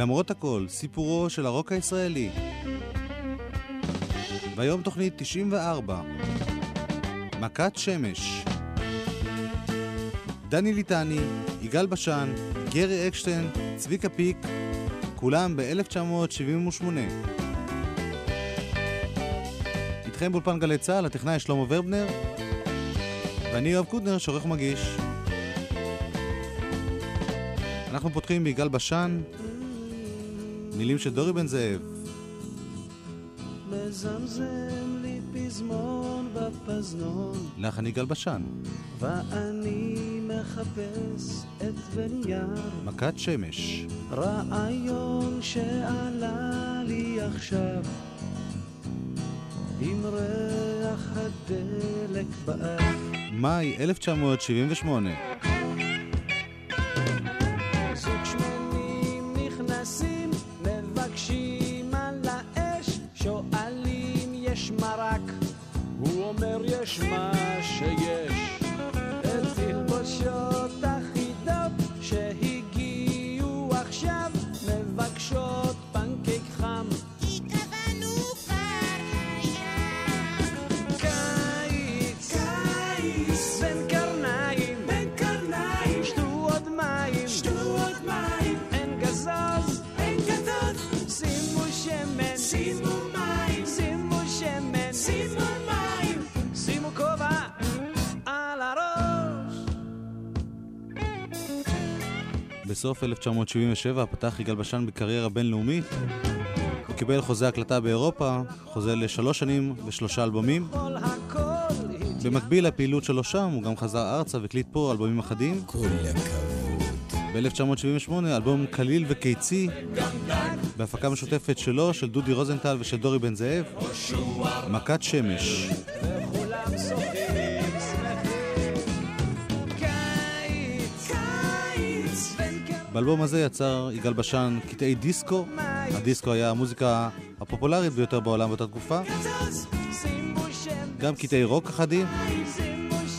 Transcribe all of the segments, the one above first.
למרות הכל, סיפורו של הרוק הישראלי. והיום תוכנית 94. מכת שמש. דני ליטני, יגאל בשן, גרי אקשטיין, צביקה פיק, כולם ב-1978. איתכם באולפן גלי צה"ל, הטכנאי שלמה ורבנר, ואני יואב קוטנר, שעורך ומגיש. אנחנו פותחים ביגאל בשן, מילים של דורי בן זאב. מזמזם לי פזמון בפזנון, לחן יגאל בשן, ואני מחפש את בנייר, מכת שמש, רעיון שעלה לי עכשיו, עם ריח הדלק באף. מאי 1978. בסוף 1977 פתח יגאל בשן בקריירה בינלאומית. הוא קיבל חוזה הקלטה באירופה, חוזה לשלוש שנים ושלושה אלבומים. במקביל לפעילות שלו שם, הוא גם חזר ארצה והקליט פה אלבומים אחדים. כל הכבוד. ב-1978 אלבום קליל וקיצי, בהפקה משותפת שלו, של דודי רוזנטל ושל דורי בן זאב, מכת שמש. באלבום הזה יצר יגאל בשן קטעי דיסקו. הדיסקו היה המוזיקה הפופולרית ביותר בעולם באותה תקופה. גם קטעי רוק אחדים,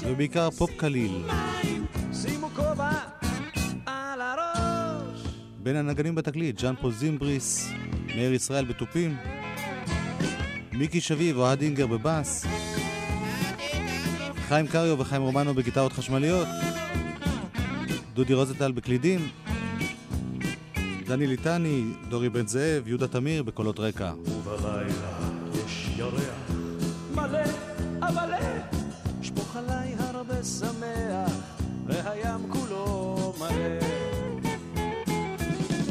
ובעיקר פופ קליל. בין הנגנים בתקליט, ז'אן פול זימבריס, מאיר ישראל בתופים, מיקי שביב, אוהד אינגר בבאס, חיים קריו וחיים רומנו בגיטרות חשמליות, דודי רוזנטל בקלידים, דני ליטני, דורי בן זאב, יהודה תמיר בקולות רקע. ובלילה יש ירח, מלא, אבל שפוך עליי הרבה שמח, והים כולו מלא.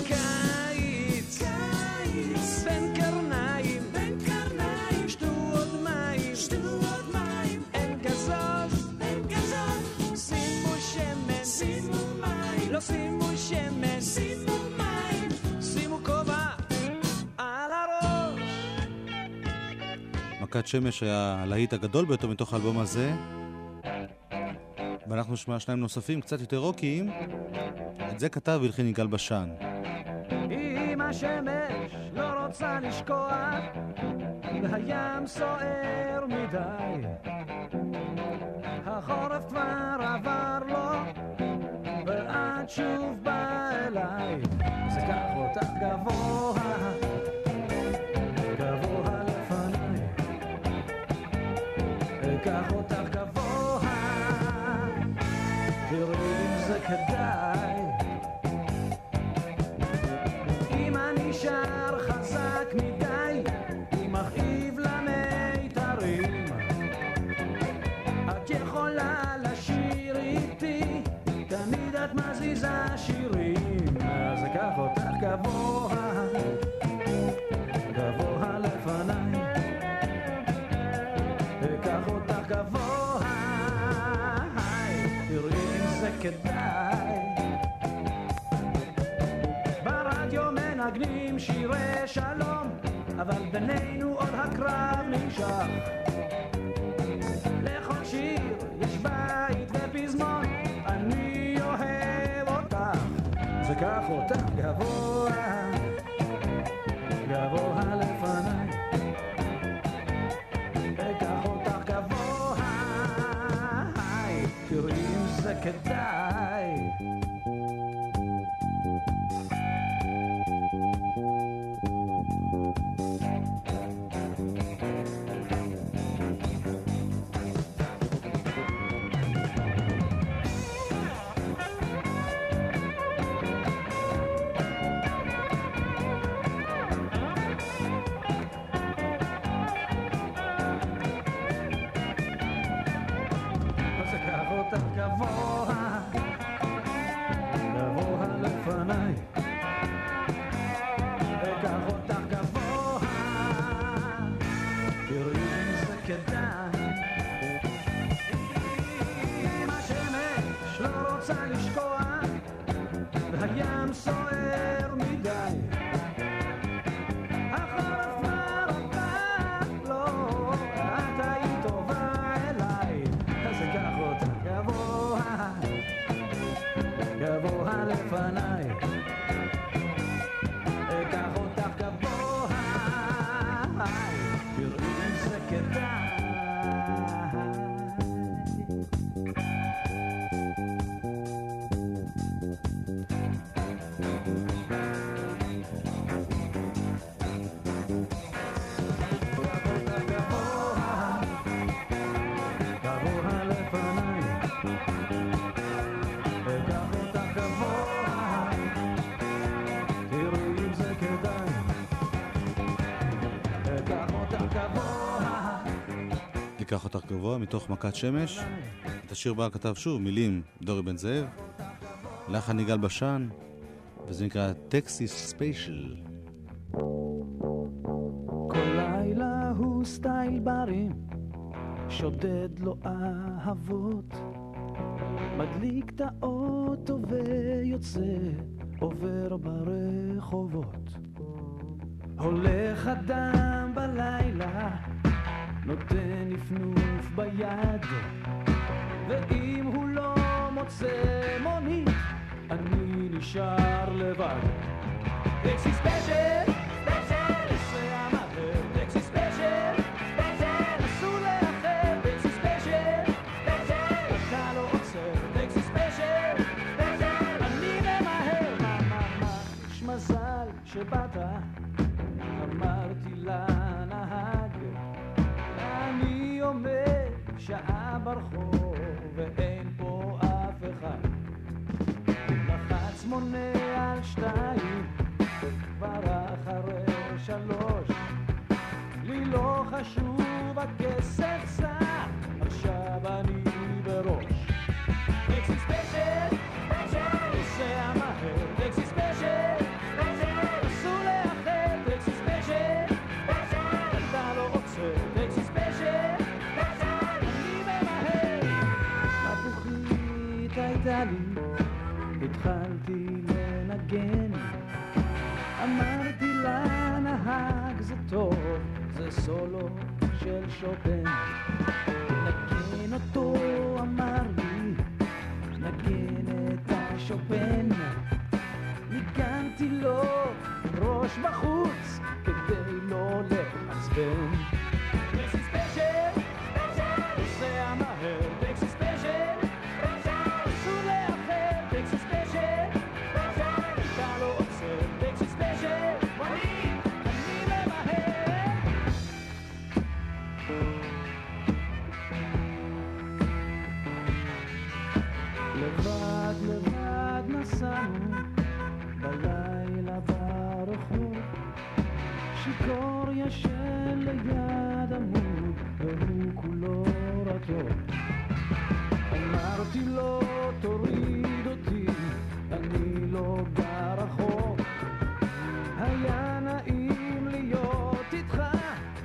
קיץ, קיץ, בין קרניים, בין קרניים, שתו עוד מים, שתו עוד מים, אין גזוז, אין גזוז, שימו שמן, שימו מים, לא שימו מכת שמש היה הלהיט הגדול ביותר מתוך האלבום הזה. ואנחנו נשמע שניים נוספים, קצת יותר רוקיים. את זה כתב והלחין יגאל בשן. אם השמש לא רוצה לשקוע והים סוער מדי החורף כבר עבר לו ואת שוב בינינו עוד הקרב נמשך. לכל שיר יש בית ופזמון, אני אוהב אותך. זה קח אותך גבוה, חתך גבוה מתוך מכת שמש. את השיר בה כתב שוב מילים דורי בן זאב, לחן יגאל בשן, וזה נקרא Taxi Special. כל לילה הוא סטייל ברים, שודד לו אהבות, מדליק את האוטו ויוצא, עובר ברחובות. הולך אדם בלילה, נותן נפנוף יד. ואם הוא לא מוצא מונית אני נשאר לבד. This is special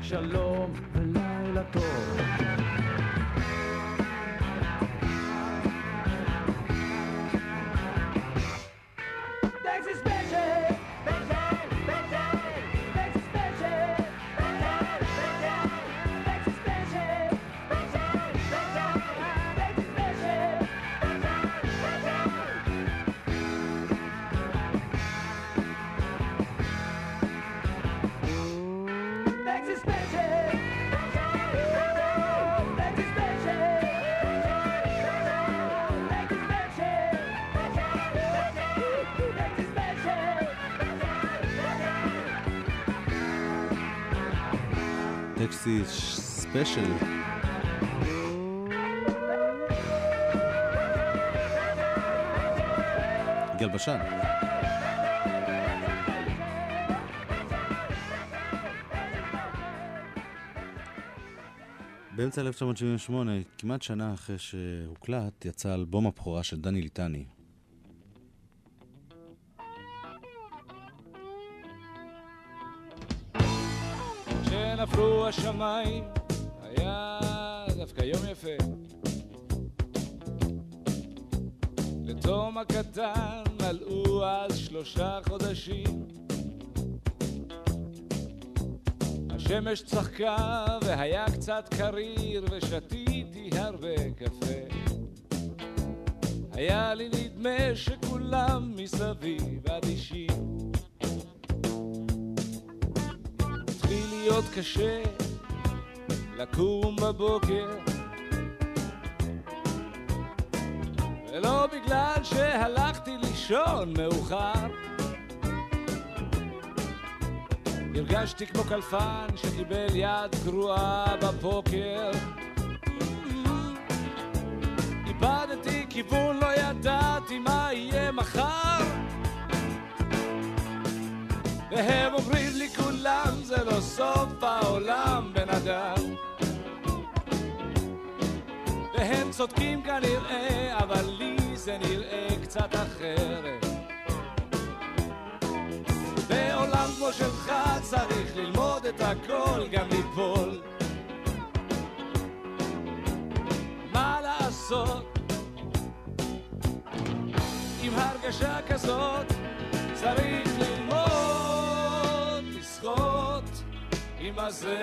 שלום ולילה טוב. ספיישל. גלבשן. באמצע 1978, כמעט שנה אחרי שהוקלט, יצא אלבום הבכורה של דני ליטני, נפלו השמיים היה דווקא יום יפה. לתום הקטן מלאו אז שלושה חודשים. השמש צחקה והיה קצת קריר ושתיתי הרבה קפה. היה לי נדמה שכולם מסביב אדישים. התחיל להיות קשה לקום בבוקר. ולא בגלל שהלכתי לישון מאוחר. הרגשתי כמו קלפן שקיבל יד גרועה בפוקר. איבדתי כיוון, לא ידעתי מה יהיה מחר והם אומרים לי כולם זה לא סוף העולם בן אדם והם צודקים כנראה אבל לי זה נראה קצת אחרת בעולם כמו שלך צריך ללמוד את הכל גם ליפול מה לעשות עם הרגשה כזאת צריך ללמוד עם הזרם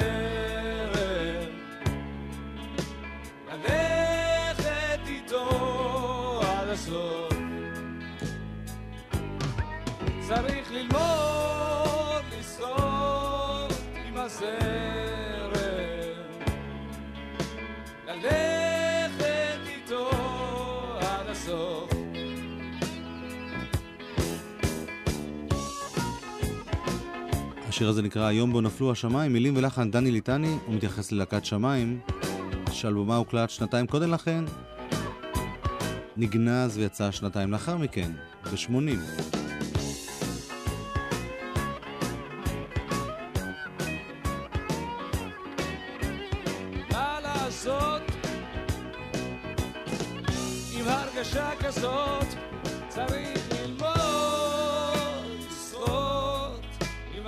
השיר הזה נקרא "היום בו נפלו השמיים", מילים ולחן דני ליטני, הוא מתייחס ללהקת שמיים, שאלבומה הוקלט שנתיים קודם לכן, נגנז ויצא שנתיים לאחר מכן, ב-80.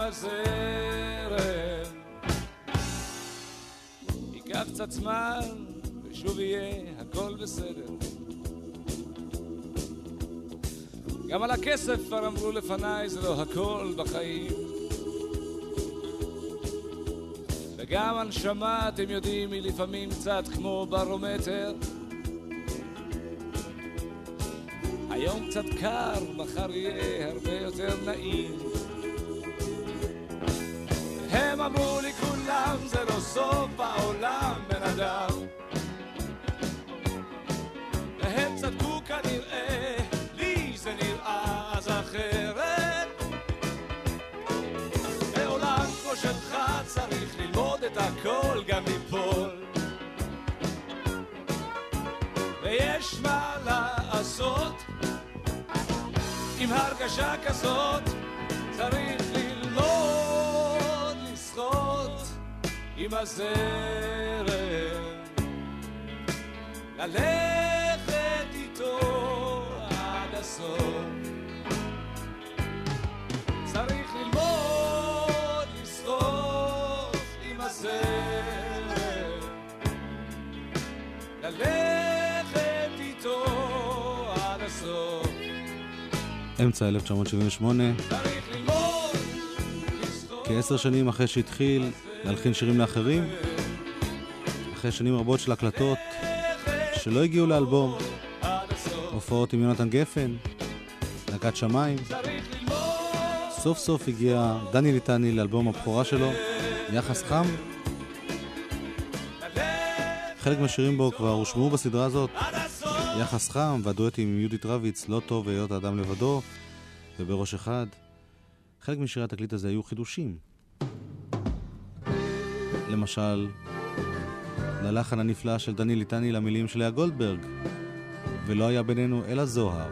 הזרם ייקח קצת זמן ושוב יהיה הכל בסדר גם על הכסף כבר אמרו לפניי זה לא הכל בחיים וגם הנשמה, אתם יודעים, היא לפעמים קצת כמו ברומטר. היום קצת קר, מחר יהיה הרבה יותר נעים. אמרו לי כולם, זה לא סוף העולם, בן אדם. והם צדקו כנראה, לי זה נראה אז אחרת. בעולם כמו שלך צריך ללמוד את הכל, גם ליפול. ויש מה לעשות עם הרגשה כזאת, צריך עם הזרם, ללכת איתו עד הסוף. צריך ללמוד לשחות עם הזרם, ללכת איתו עד הסוף. אמצע 1978, צריך ללמוד כעשר שנים אחרי שהתחיל להלחין שירים לאחרים, אחרי שנים רבות של הקלטות שלא הגיעו לאלבום. הופעות עם יונתן גפן, להקת שמיים, סוף סוף הגיע דני ליטני לאלבום הבכורה שלו, יחס חם. חלק מהשירים בו כבר הושמעו בסדרה הזאת. יחס חם והדואטים עם יהודית רביץ, לא טוב היות האדם לבדו, ובראש אחד. חלק משירי התקליט הזה היו חידושים. למשל, ללחן הנפלא של דני ליטני למילים של לאה גולדברג, ולא היה בינינו אלא זוהר.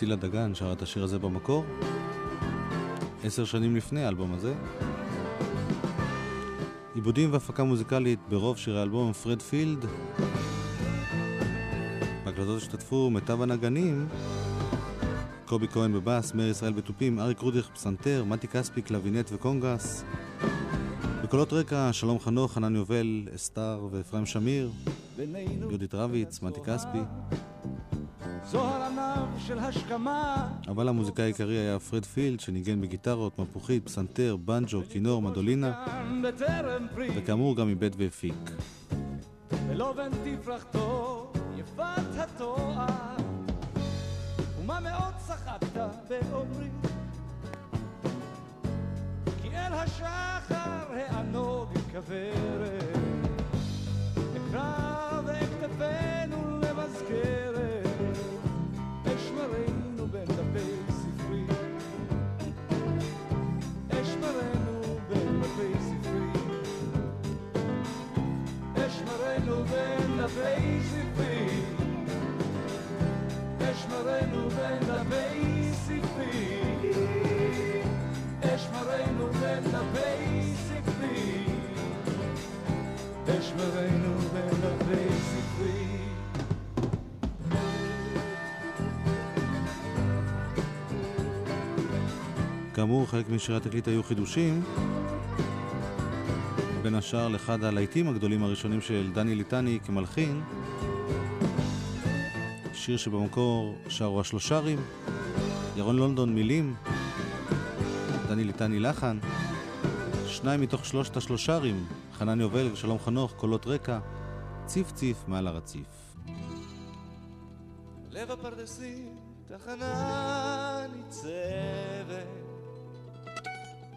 צילה דגן שרה את השיר הזה במקור, עשר שנים לפני האלבום הזה. עיבודים והפקה מוזיקלית ברוב שירי האלבום פרד פילד. בהקלטות השתתפו מיטב הנגנים, קובי כהן בבאס, מאיר ישראל בתופים, אריק רודיך פסנתר, מתי כספי קלבינט וקונגס. בקולות רקע שלום חנוך, חנן יובל, אסתר ואפרים שמיר, יהודית רביץ, מתי כספי. זוהר ענב של השכמה, אבל המוזיקאי העיקרי היה פרד פילד, שניגן בגיטרות, מפוחית, פסנתר, בנג'ו, כינור, מדולינה, וכאמור גם איבד והפיק. ולא בין תפרחתו יפת התואר, ומה מאוד צחקת באומרי, כי אל השחר הענוג כוורת, בין דפי ספרי, אשמרנו בין דפי ספרי, אשמרנו בין דפי ספרי, אשמרנו בין דפי ספרי. כאמור, חלק משירי התקליט היו חידושים, בין השאר לאחד הלהיטים הגדולים הראשונים של דני ליטני כמלחין, שיר שבמקור שרו השלושרים, ירון לונדון מילים, דני ליטני לחן, שניים מתוך שלושת השלושרים, חנן יובל ושלום חנוך, קולות רקע, ציף ציף מעל הרציף. לב הפרדסים תחנה ניצבת.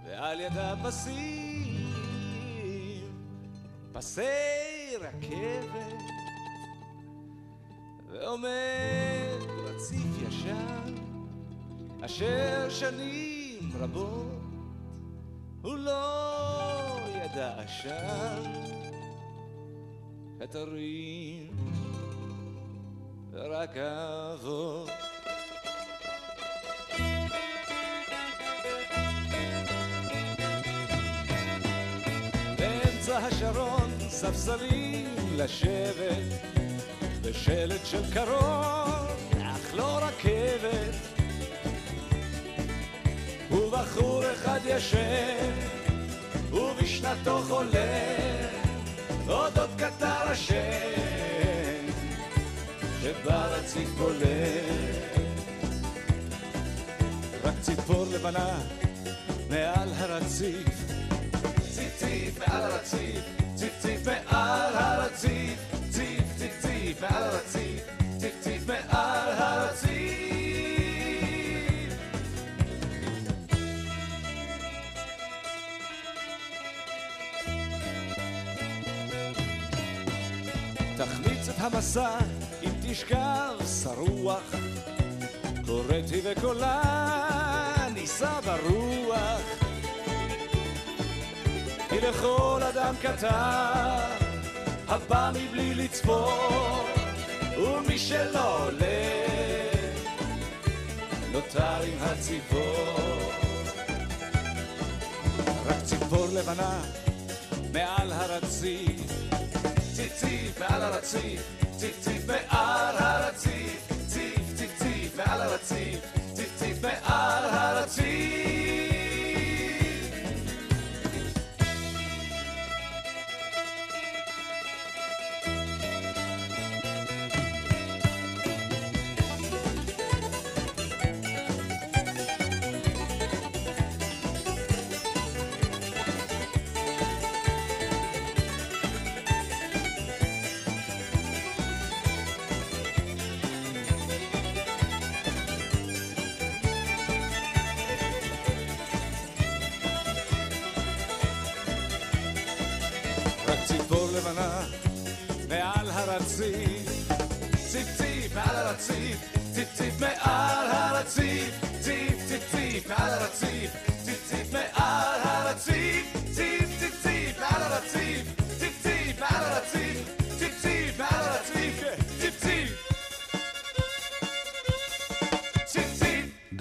ועל ידה פסים פסי רכבת ועומד רציף ישן אשר שנים רבות הוא לא ידע עשן חתרים רכבות. ספסלים לשבת, בשלט של קרוב, אך לא רכבת. ובחור אחד ישן, ובשנתו חולה, אודות קטר השם. שברציף בולט. רק ציפור לבנה מעל הרציף. ציף ציף מעל הרציף, ציף מעל הרציף, ציף ציף ציף מעל הרציף, ציף ציף מעל הרציף. תחמיץ את המסע אם תשכב שרוח. קוראתי וקולה יישא ברוח. לכל אדם קטן הבא מבלי לצפות, ומי שלא עולה נותר עם הציפור. רק ציפור לבנה מעל הרציף, ציפ-ציפ מעל הרציף, ציפ-ציפ מעל הרציף, ציפ-ציפ-ציפ מעל הרציף, ציפ-ציפ מעל הרציף.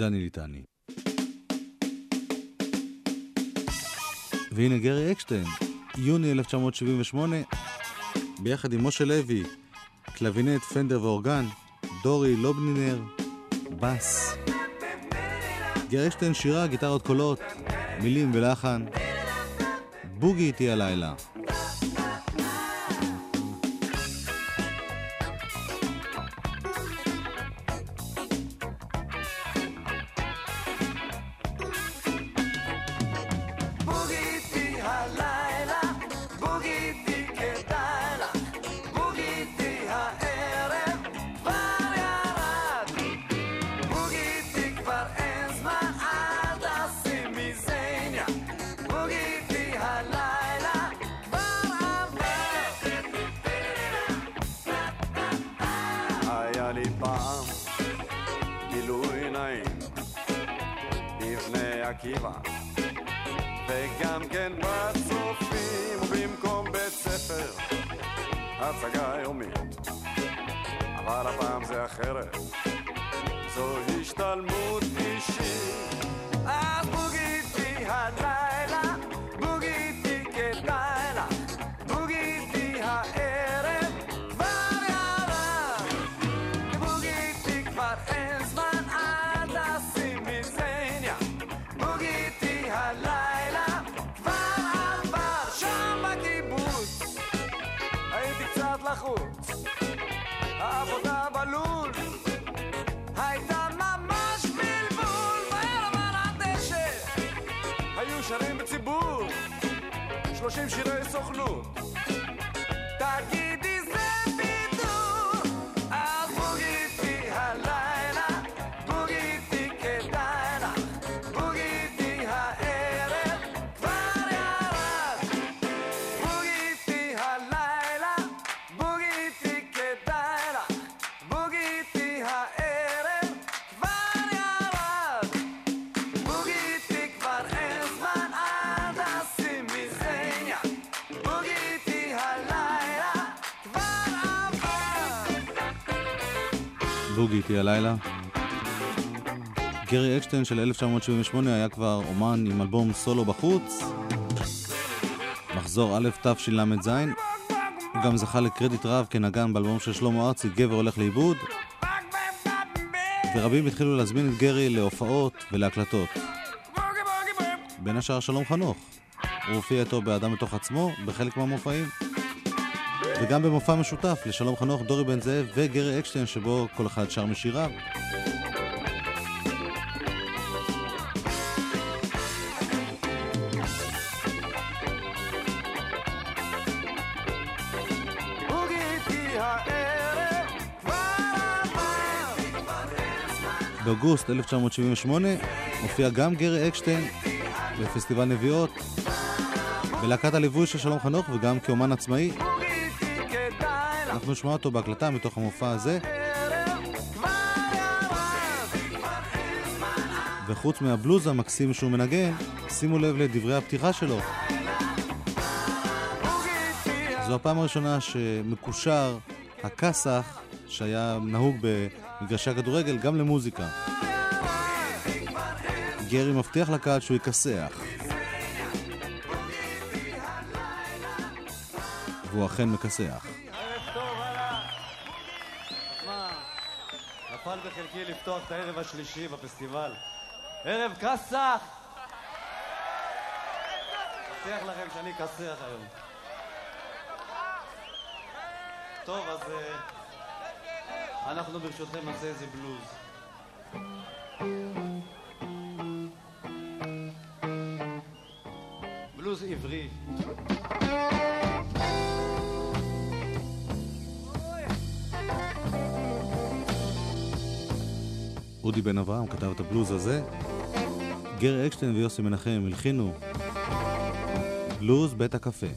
דני ליטני. והנה גרי אקשטיין, יוני 1978, ביחד עם משה לוי, קלבינט, פנדר ואורגן, דורי לובנינר, בס. גרי אקשטיין שירה, גיטרות קולות, מילים ולחן. בוגי איתי הלילה. בוגי איתי הלילה. גרי אקשטיין של 1978 היה כבר אומן עם אלבום סולו בחוץ. מחזור א' תשל"ז. הוא גם זכה לקרדיט רב כנגן באלבום של שלמה ארצי, גבר הולך לאיבוד. ורבים התחילו להזמין את גרי להופעות ולהקלטות. בין השאר שלום חנוך. הוא הופיע איתו באדם מתוך עצמו בחלק מהמופעים. וגם במופע משותף לשלום חנוך, דורי בן זאב וגרי אקשטיין, שבו כל אחד שר משיריו. באוגוסט 1978 הופיע גם גרי אקשטיין בפסטיבל נביעות, בלהקת הליווי של שלום חנוך וגם כאומן עצמאי. אנחנו נשמע אותו בהקלטה מתוך המופע הזה, וחוץ מהבלוז המקסים שהוא מנגן, שימו לב לדברי הפתיחה שלו. זו הפעם הראשונה שמקושר הכסח שהיה נהוג במגרשי הכדורגל גם למוזיקה. גרי מבטיח לקהל שהוא יכסח. והוא אכן מכסח. בחלקי לפתוח את הערב השלישי בפסטיבל. ערב כסח! מבטיח לכם שאני אכסח היום. טוב, אז אה, אנחנו ברשותכם נעשה איזה בלוז. בלוז עברי. אודי בן אברהם כתב את הבלוז הזה. גרי אקשטיין ויוסי מנחם הלחינו בלוז בית הקפה.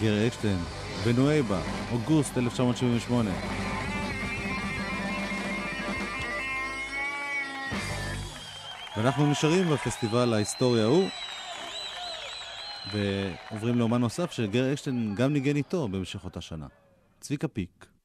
גרי אקשטיין, בנואבה, אוגוסט 1978. ואנחנו נשארים בפסטיבל ההיסטורי ההוא, ועוברים לאומן נוסף שגרי אקשטיין גם ניגן איתו במשך אותה שנה. צביקה פיק.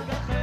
haga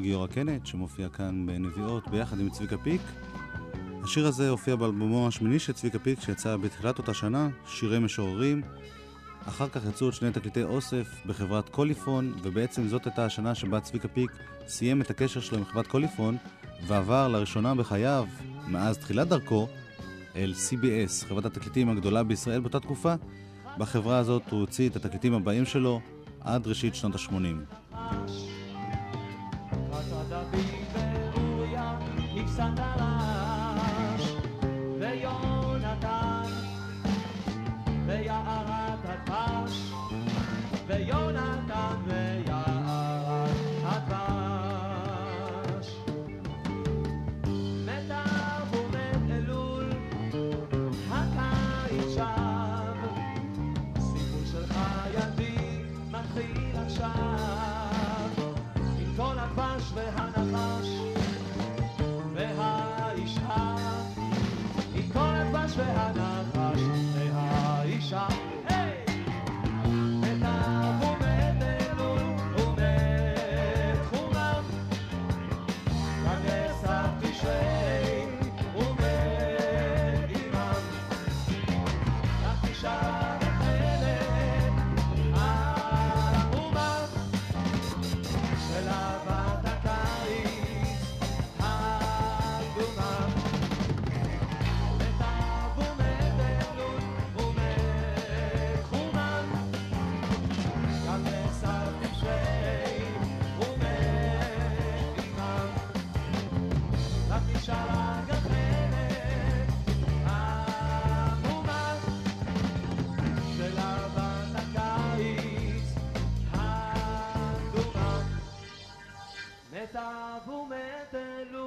גיורא קנט, שמופיע כאן בנביעות ביחד עם צביקה פיק. השיר הזה הופיע באלבומו השמיני של צביקה פיק, שיצא בתחילת אותה שנה, שירי משוררים. אחר כך יצאו עוד שני תקליטי אוסף בחברת קוליפון, ובעצם זאת הייתה השנה שבה צביקה פיק סיים את הקשר שלו עם חברת קוליפון, ועבר לראשונה בחייו, מאז תחילת דרכו, אל CBS, חברת התקליטים הגדולה בישראל באותה תקופה. בחברה הזאת הוא הוציא את התקליטים הבאים שלו עד ראשית שנות ה-80.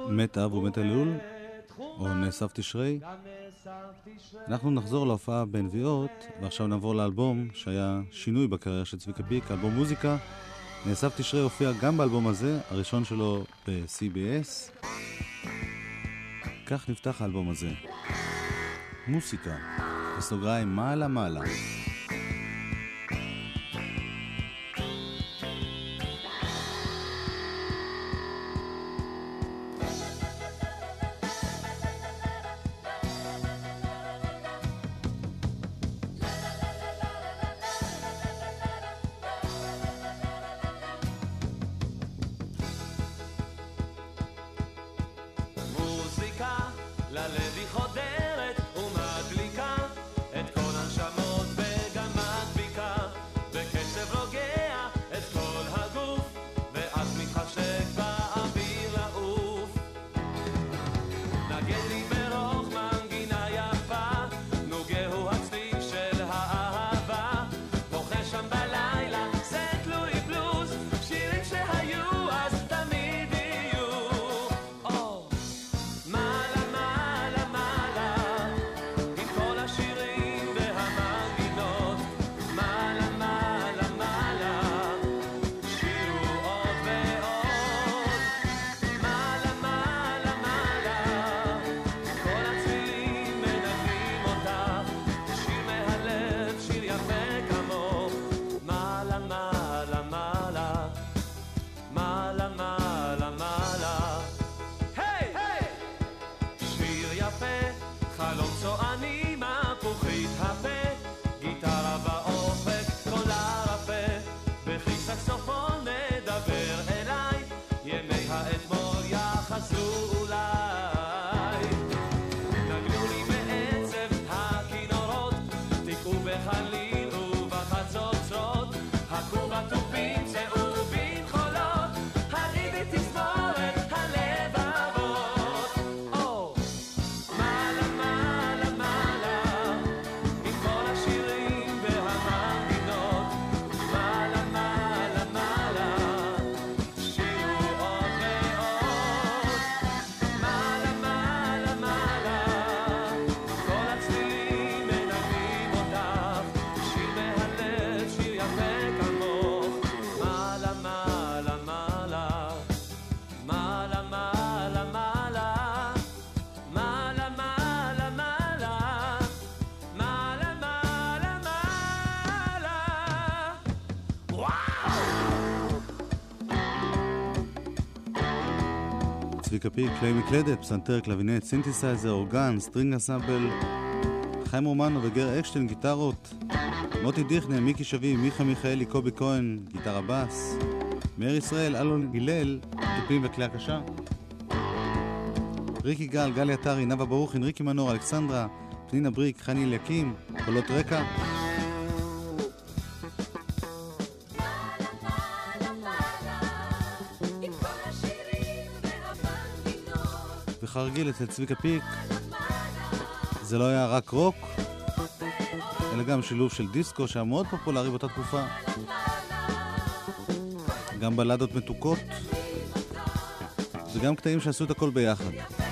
מת אב ומת אלול, או נאסף תשרי. אנחנו נחזור להופעה בנביעות, ועכשיו נעבור לאלבום שהיה שינוי בקריירה של צביקה פיק, אלבום מוזיקה. נאסף תשרי הופיע גם באלבום הזה, הראשון שלו ב-CBS. כך נפתח האלבום הזה. מוסיקה, בסוגריים מעלה מעלה. פיק, כלי מקלדת, פסנתר, קלבינט, סינתסייזר, אורגן, string ensemble, חיים רומנו וגר אקשטיין, גיטרות, מוטי דיכנר, מיקי שבי, מיכה מיכאלי, קובי כהן, גיטרה בס, מאיר ישראל, אלון הלל, תופים וכלי הקשה, ריקי גל, גלי עטרי, נאוה ברוכין, ריקי מנור, אלכסנדרה, פנינה בריק, חני אליקים, קולות רקע, וכרגיל אצל צביקה פיק, זה לא היה רק רוק, אלא גם שילוב של דיסקו שהיה מאוד פופולרי באותה תקופה. גם בלדות מתוקות, וגם קטעים שעשו את הכל ביחד.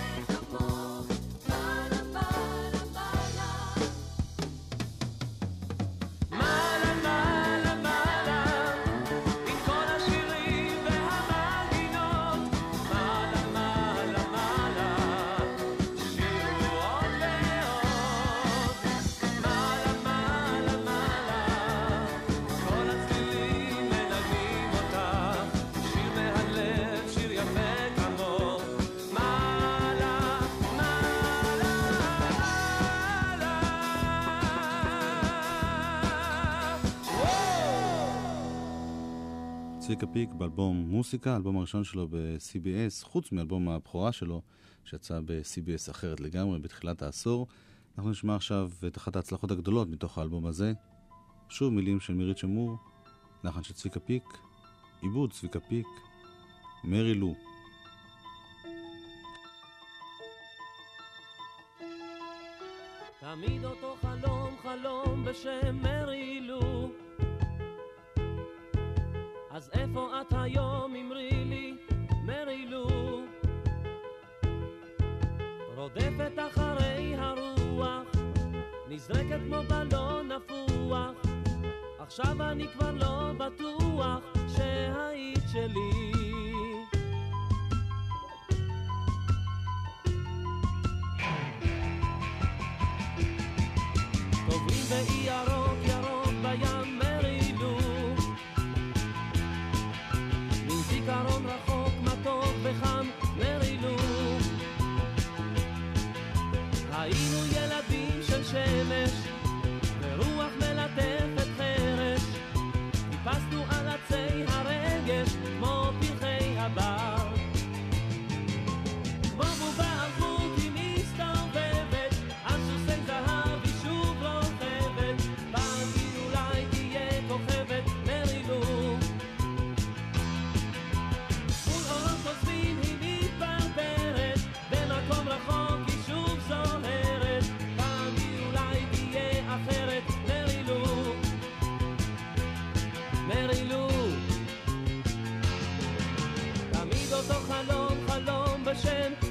צביקה פיק באלבום מוסיקה, האלבום הראשון שלו ב-CBS, חוץ מאלבום הבכורה שלו, שיצא ב-CBS אחרת לגמרי בתחילת העשור. אנחנו נשמע עכשיו את אחת ההצלחות הגדולות מתוך האלבום הזה. שוב מילים של מירית שמור, לחן של צביקה פיק, עיבוד צביקה פיק, מרי לו. תמיד אותו חלום, חלום בשם אז איפה את היום, אמרי לי, מרי לו? רודפת אחרי הרוח, נזרקת כמו בלון נפוח, עכשיו אני כבר לא בטוח שהיית שלי. טובים לי באי הרוב ahí no חלום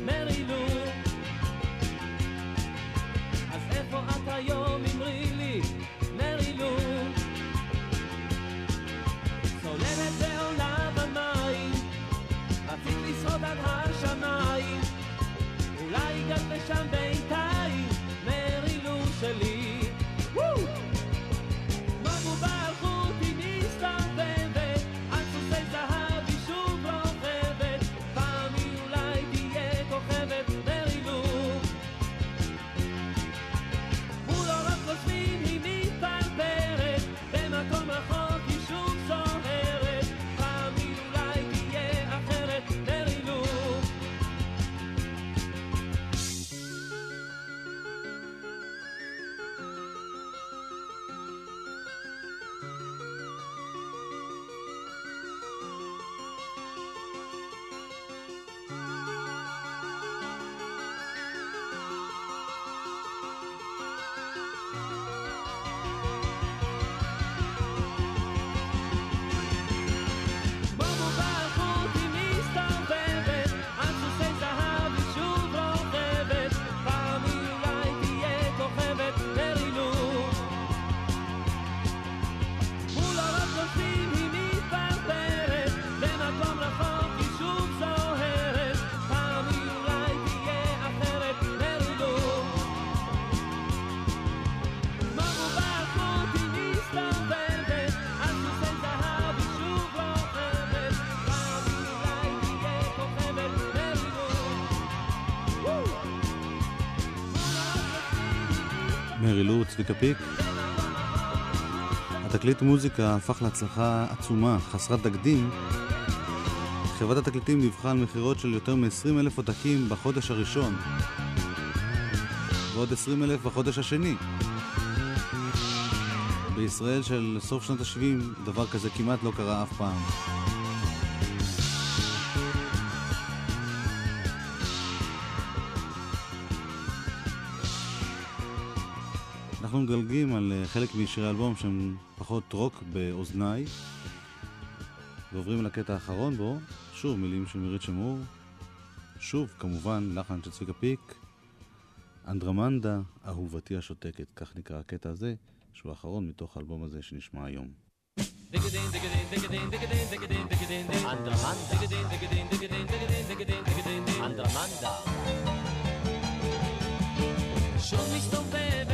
צביקה פיק. התקליט מוזיקה הפך להצלחה עצומה, חסרת תקדים. חברת התקליטים דיווחה על מכירות של יותר מ-20 אלף עותקים בחודש הראשון, ועוד 20 אלף בחודש השני. בישראל של סוף שנות ה-70 דבר כזה כמעט לא קרה אף פעם. אנחנו מדלגים על אה, חלק משירי האלבום שהם פחות רוק באוזניי. ועוברים לקטע האחרון בו, שוב מילים של מירית שמור, שוב כמובן לחן של צביקה פיק, אנדרמנדה, אהובתי השותקת, כך נקרא הקטע הזה, שהוא האחרון מתוך האלבום הזה שנשמע היום. שוב מסתובבת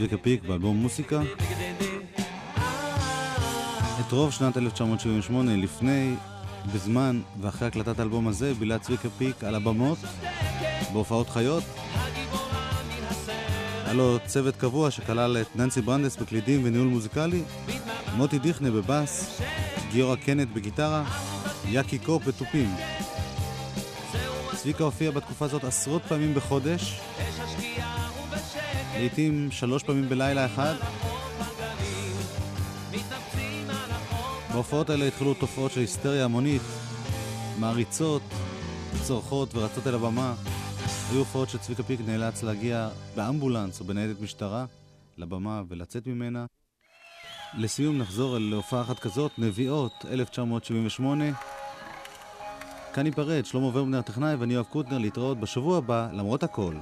צביקה פיק באלבום מוסיקה. את רוב שנת 1978, לפני, בזמן ואחרי הקלטת האלבום הזה, בילה צביקה פיק על הבמות, בהופעות חיות. היה לו צוות קבוע שכלל את ננסי ברנדס בקלידים וניהול מוזיקלי, מוטי דיכנה בבאס, גיורא קנט בגיטרה, יאקי קופ בתופים. צביקה הופיע בתקופה הזאת עשרות פעמים בחודש, לעיתים שלוש פעמים בלילה אחד. בהופעות האלה התחילו תופעות של היסטריה המונית, מעריצות, צורחות ורצות אל הבמה. היו הופעות שצביקה פיק נאלץ להגיע באמבולנס או בניידת משטרה לבמה ולצאת ממנה. לסיום נחזור אל הופעה אחת כזאת, נביאות, 1978. כאן ניפרד, שלמה ורבנר הטכנאי ואני יואב קוטנר להתראות בשבוע הבא, למרות הכל.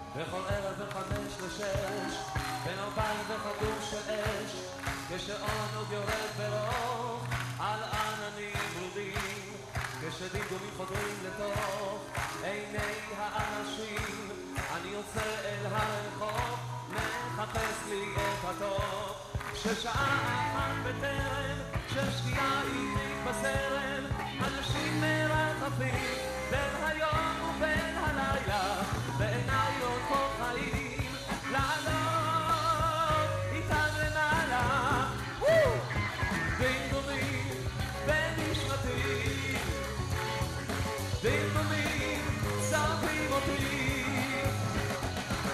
כששעה אחת בטרם, כששקיעה היא מתבשרת, אנשים מרחפים בין היום ובין הלילה, בעיניי אותו חיים, לעלות איתם למעלה. דינגומים בנשמתי, דינגומים שרפים אותי.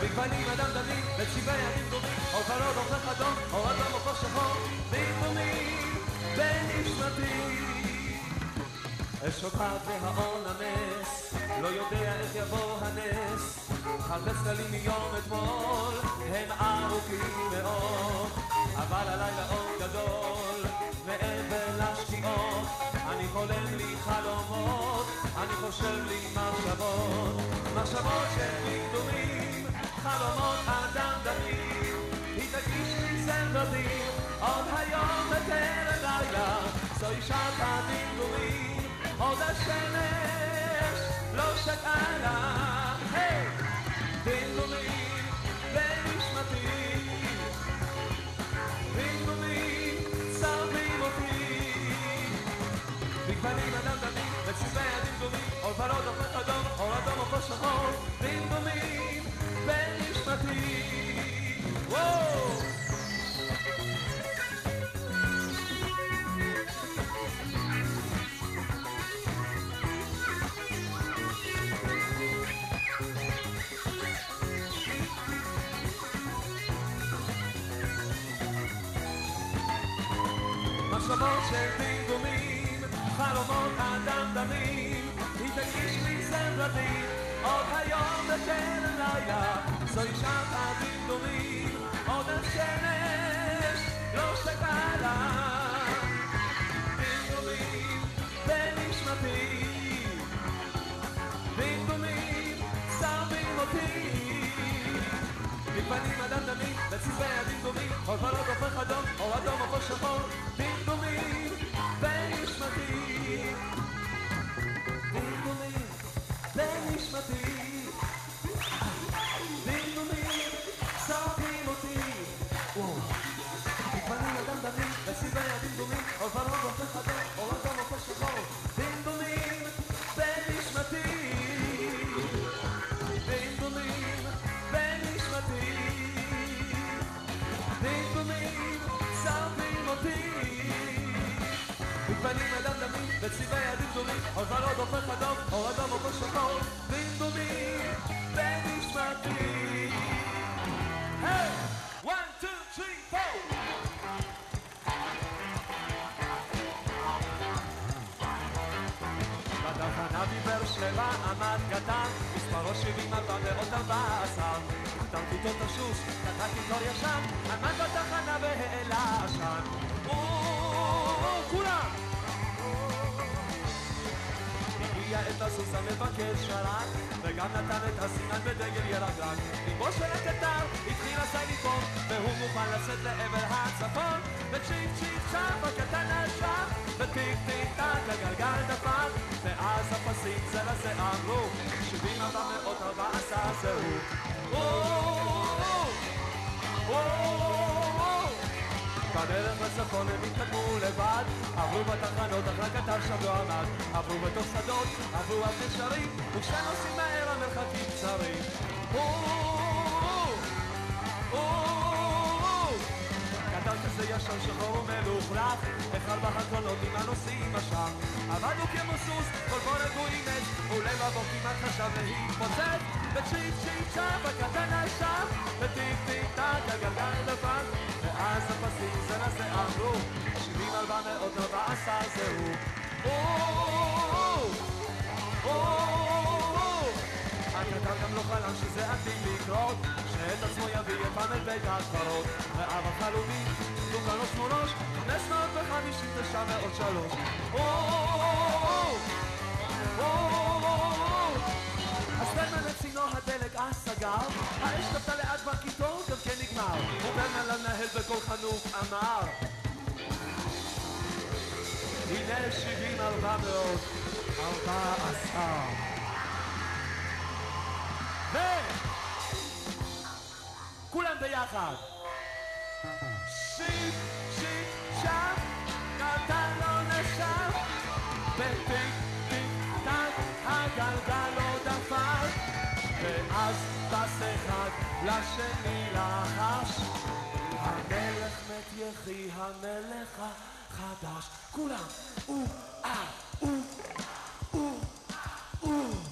בגוונים אדמדמים, בצבעי הדמדומים, או ורוד או פח אדום, או אדום או פח שחור, דינגומים בנשמתי. אשוקת והאור נמס, לא יודע איך יבוא הנס. חפש כללים מיום אתמול, הם ארוכים מאוד, אבל הלילה עוד גדול, מעבר לשקיעות. אני חולם לי חלומות, אני חושב לי מחשבות, מחשבות של דמדומים, חלומות אדם דמים. לי סרטים, עוד היום בטרם לילה, זוהי שעת הדמדומים. עוד השמש לא שקעה לה, היי! דמדומים בנשמתי, דמדומים צרבים אותי. בגוונים הדמדמים, בצבעי הדמדומים, אור ורוד, פח אדום, אור אדום, פח שחור, דמדומים בנשמתי. מחשבות של דמדומים, חלומות אדמדמים, היא תגיש לי סרטים, עוד היום בקרן לילה, זוהי שעת הדמדומים, עוד השמש לא שקעה לה. דמדומים בנשמתי, דמדומים שרפים אותי. מגוונים אדמדמים, בצבעי הדמדומים, עוד ורוד הופך אדום, או אדום הופך שחור, שבעים ארבע מאות ארבע עשר. איתו את הסוס, נתתי תור ישן, עמד בתחנה והעלה עשן. כולם! את הסוס המבקש שרק, וגם נתן את הסימן בדגל ירקרק. ליבו של הקטר התחיל עשי ליפול, והוא מוכן לצאת לעבר הצפון. וצ'יק צ'יק צ'אפ הקטן נשף, וטיק טיק טק הגלגל דפק, ואז הפסים זה לזה אמרו, שבעים ארבע מאות ארבע זהו. בדרך לצפון הם התקדמו לבד עברו בתחנות אך הכתב שם לא עמד. עברו בתוך שדות, עברו על נשרים וכשנוסעים מהר המרחקים קצרים כזה ישן שחור ומלוכלך החל בהקולות עם הנוסעים משך עבדנו כמו סוס, כל בו רגוע אימץ ולבבו כמעט חשב להתפוצץ וצ'יפ צ'יפ צ'אפ הקטן נשם וטיפ טיפ טק הגלגל לבן ואז הפסים זה לזה אמרו שבעים ארבע מאות ארבע עשר זהו הקטן גם לא חלם שזה עתיד לקרות שאת עצמו יביא פעם אל בית הקברות ואב החלומי, דוקה לו שמונוש חמש מאות וחמישים תשע מאות שלוש אז ברמן את צינור הדלק כן מאות ארבע עשר ו... כולם ביחד. שיט, שיט, שם, קטן לא נשם, וטיק, טיק, טק, הגלגל לא דפק, ואז טס אחד לשני לחש. המלך מת יחי המלך החדש. כולם, או, אה, או, או, או.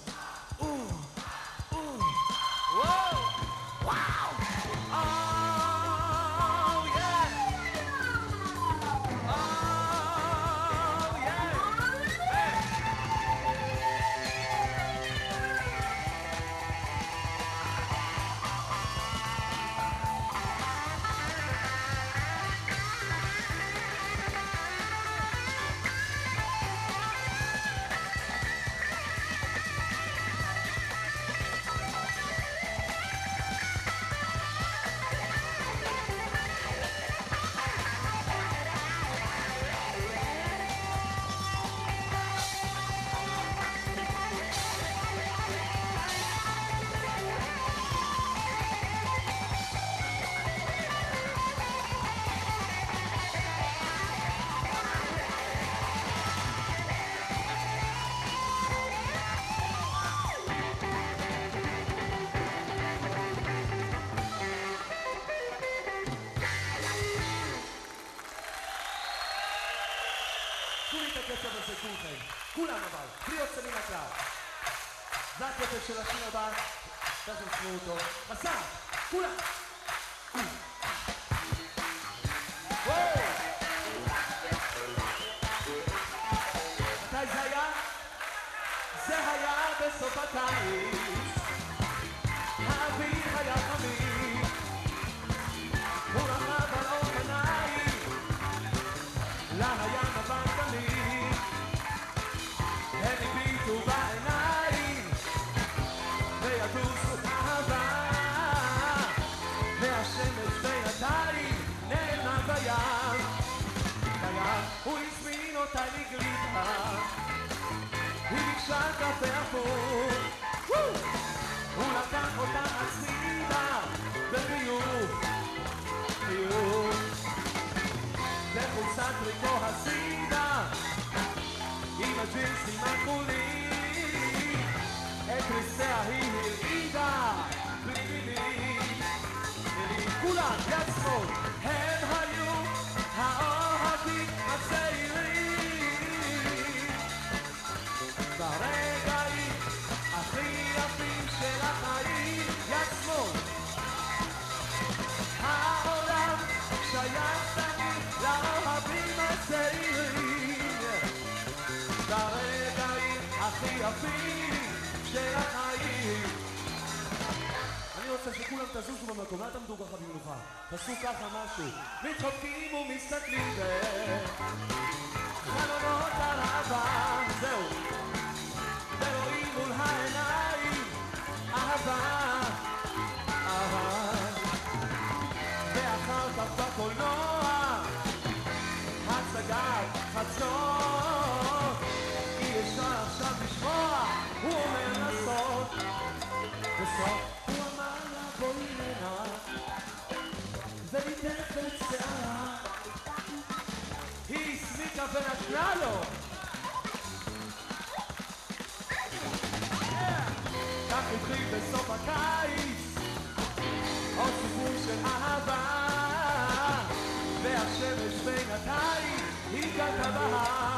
כולכם, כולם אבל, בלי יוצא מן הכלל. זה הקצב של השיר הבא, תכף תשמעו אותו. מסע, כולם. מתי זה היה? זה היה בסוף הקיץ. האוויר היה חמים. נעלמה בים, בים הוא הזמין אותה לגלידה, היא ביקשה קפה הפוך, וואו! הוא לקח אותה הצידה, בחיוך, חיוך. בחולצת טריקו הסידה עם הג'ינסים הכחולים את ריסיה היא הרעידה בלי מילים מילים כולם יד שמאל שמאל העולם שייך תמיד לאוהבים הצעירים ברגעים הכי יפים של החיים אני רוצה שכולם תזוזו במקום, אל תעמדו ככה במנוחה. תעשו ככה משהו. מתחבקים ומסתכלים בחלונות הראווה זהו לו. כך התחיל בסוף הקיץ, עוד סיפור של אהבה, והשמש בינתיים היא קלטה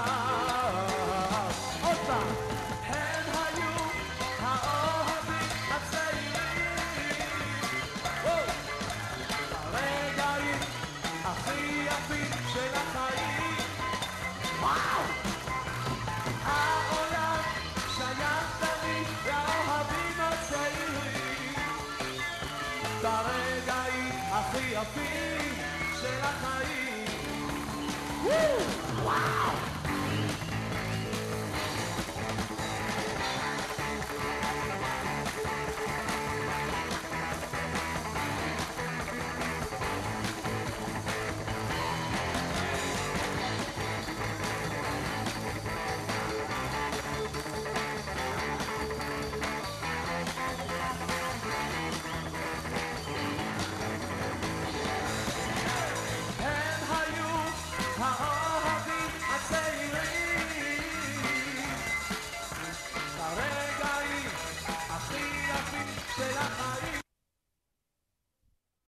יפים של החיים. וואו!